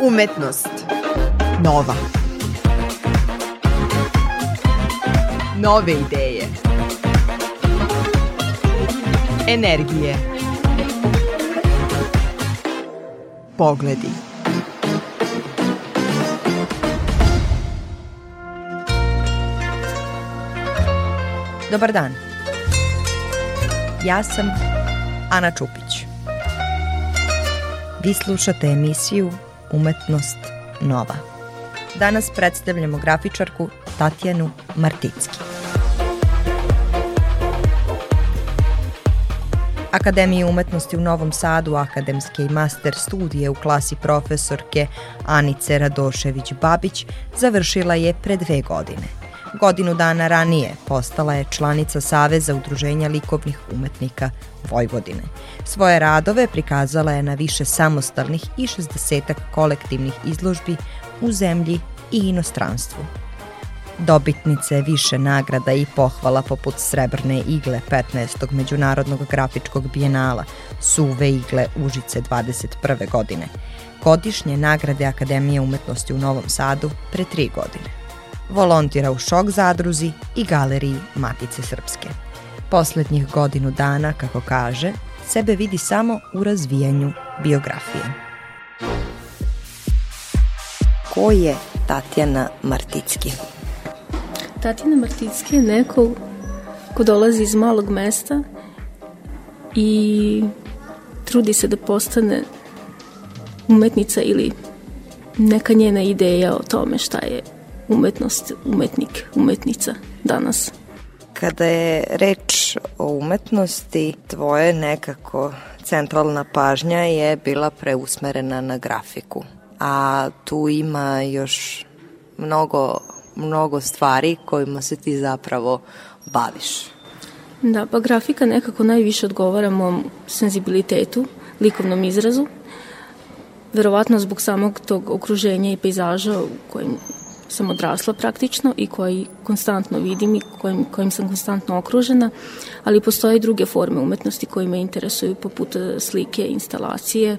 Umetnost. Nova. Nove ideje. Energije. Pogledi. Dobar dan. Ja sam Ana Čupić. Vi slušate emisiju Umetnost nova. Danas predstavljamo grafičarku Tatjanu Marticki. Akademije umetnosti u Novom Sadu, akademske i master studije u klasi profesorke Anice Radošević-Babić završila je pre dve godine – Godinu dana ranije postala je članica Saveza udruženja likovnih umetnika Vojvodine. Svoje radove prikazala je na više samostalnih i 60 kolektivnih izložbi u zemlji i inostranstvu. Dobitnice više nagrada i pohvala poput Srebrne igle 15. Međunarodnog grafičkog bijenala, Suve igle Užice 21. godine, godišnje nagrade Akademije umetnosti u Novom Sadu pre tri godine volontira u Šok zadruzi i galeriji Matice Srpske. Poslednjih godinu dana, kako kaže, sebe vidi samo u razvijanju biografije. Ko je Tatjana Marticki? Tatjana Marticki je neko ko dolazi iz malog mesta i trudi se da postane umetnica ili neka njena ideja o tome šta je umetnost, umetnik, umetnica danas. Kada je reč o umetnosti, tvoje nekako centralna pažnja je bila preusmerena na grafiku. A tu ima još mnogo, mnogo stvari kojima se ti zapravo baviš. Da, pa grafika nekako najviše odgovara mom senzibilitetu, likovnom izrazu. Verovatno zbog samog tog okruženja i pejzaža u kojim sam odrasla praktično i koji konstantno vidim i kojim, kojim sam konstantno okružena, ali postoje i druge forme umetnosti koje me interesuju poput e, slike, instalacije,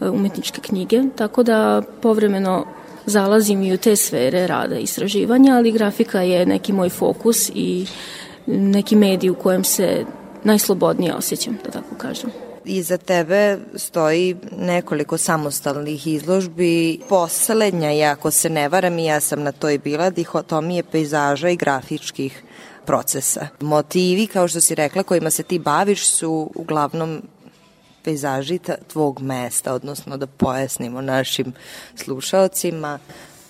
e, umetničke knjige, tako da povremeno zalazim i u te sfere rada i istraživanja, ali grafika je neki moj fokus i neki medij u kojem se najslobodnije osjećam, da tako kažem iza tebe stoji nekoliko samostalnih izložbi. Poslednja je, ako se ne varam, i ja sam na toj bila, dihotomije pejzaža i grafičkih procesa. Motivi, kao što si rekla, kojima se ti baviš su uglavnom pejzaži tvog mesta, odnosno da pojasnimo našim slušaocima.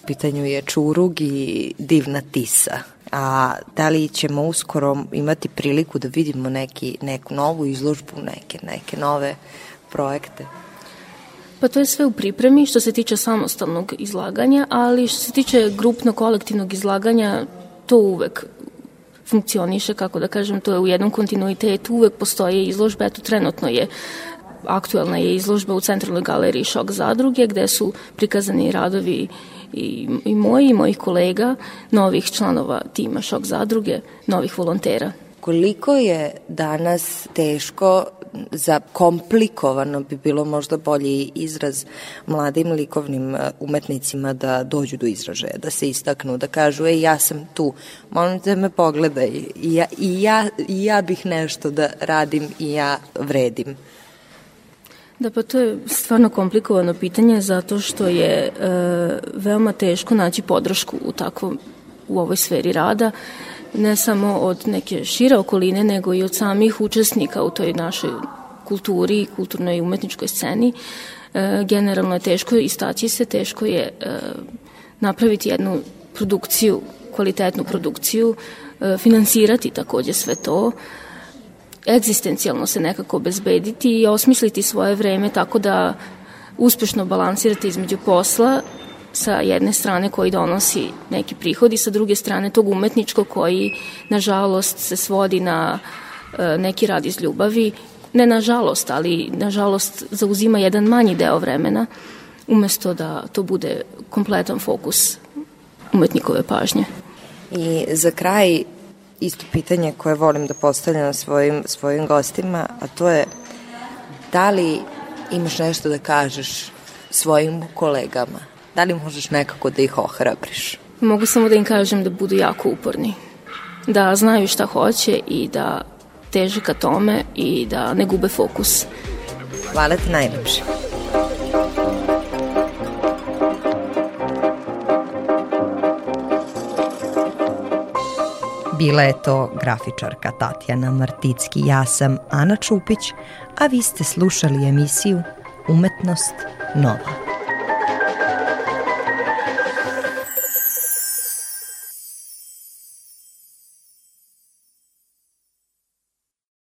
U pitanju je Čurug i Divna Tisa a da li ćemo uskoro imati priliku da vidimo neki, neku novu izložbu, neke, neke nove projekte? Pa to je sve u pripremi što se tiče samostalnog izlaganja, ali što se tiče grupnog kolektivnog izlaganja, to uvek funkcioniše, kako da kažem, to je u jednom kontinuitetu, uvek postoje izložbe, eto trenutno je aktuelna je izložba u Centralnoj galeriji Šok zadruge, gde su prikazani radovi i, i moji i mojih kolega, novih članova tima Šok zadruge, novih volontera. Koliko je danas teško za komplikovano bi bilo možda bolji izraz mladim likovnim e, umetnicima da dođu do izražaja, da se istaknu, da kažu, ej, ja sam tu, molim te me pogledaj, i ja, i ja, i ja bih nešto da radim i ja vredim. Da, pa to je stvarno komplikovano pitanje zato što je e, veoma teško naći podršku u takvom u ovoj sferi rada, ne samo od neke šire okoline, nego i od samih učesnika u toj našoj kulturi kulturnoj i umetničkoj sceni. E, generalno je teško istaći se, teško je e, napraviti jednu produkciju, kvalitetnu produkciju, e, finansirati takođe sve to, egzistencijalno se nekako obezbediti i osmisliti svoje vreme tako da uspešno balansirate između posla sa jedne strane koji donosi neki prihod i sa druge strane tog umetničkog koji nažalost se svodi na e, neki rad iz ljubavi ne nažalost, ali nažalost zauzima jedan manji deo vremena umesto da to bude kompletan fokus umetnikove pažnje. I za kraj isto pitanje koje volim da postavljam svojim, svojim gostima, a to je da li imaš nešto da kažeš svojim kolegama? Da li možeš nekako da ih ohrabriš? Mogu samo da im kažem da budu jako uporni. Da znaju šta hoće i da teže ka tome i da ne gube fokus. Hvala ti najlepše. Bila je to grafičarka Tatjana Marticki, ja sam Ana Čupić, a vi ste slušali emisiju Umetnost Nova.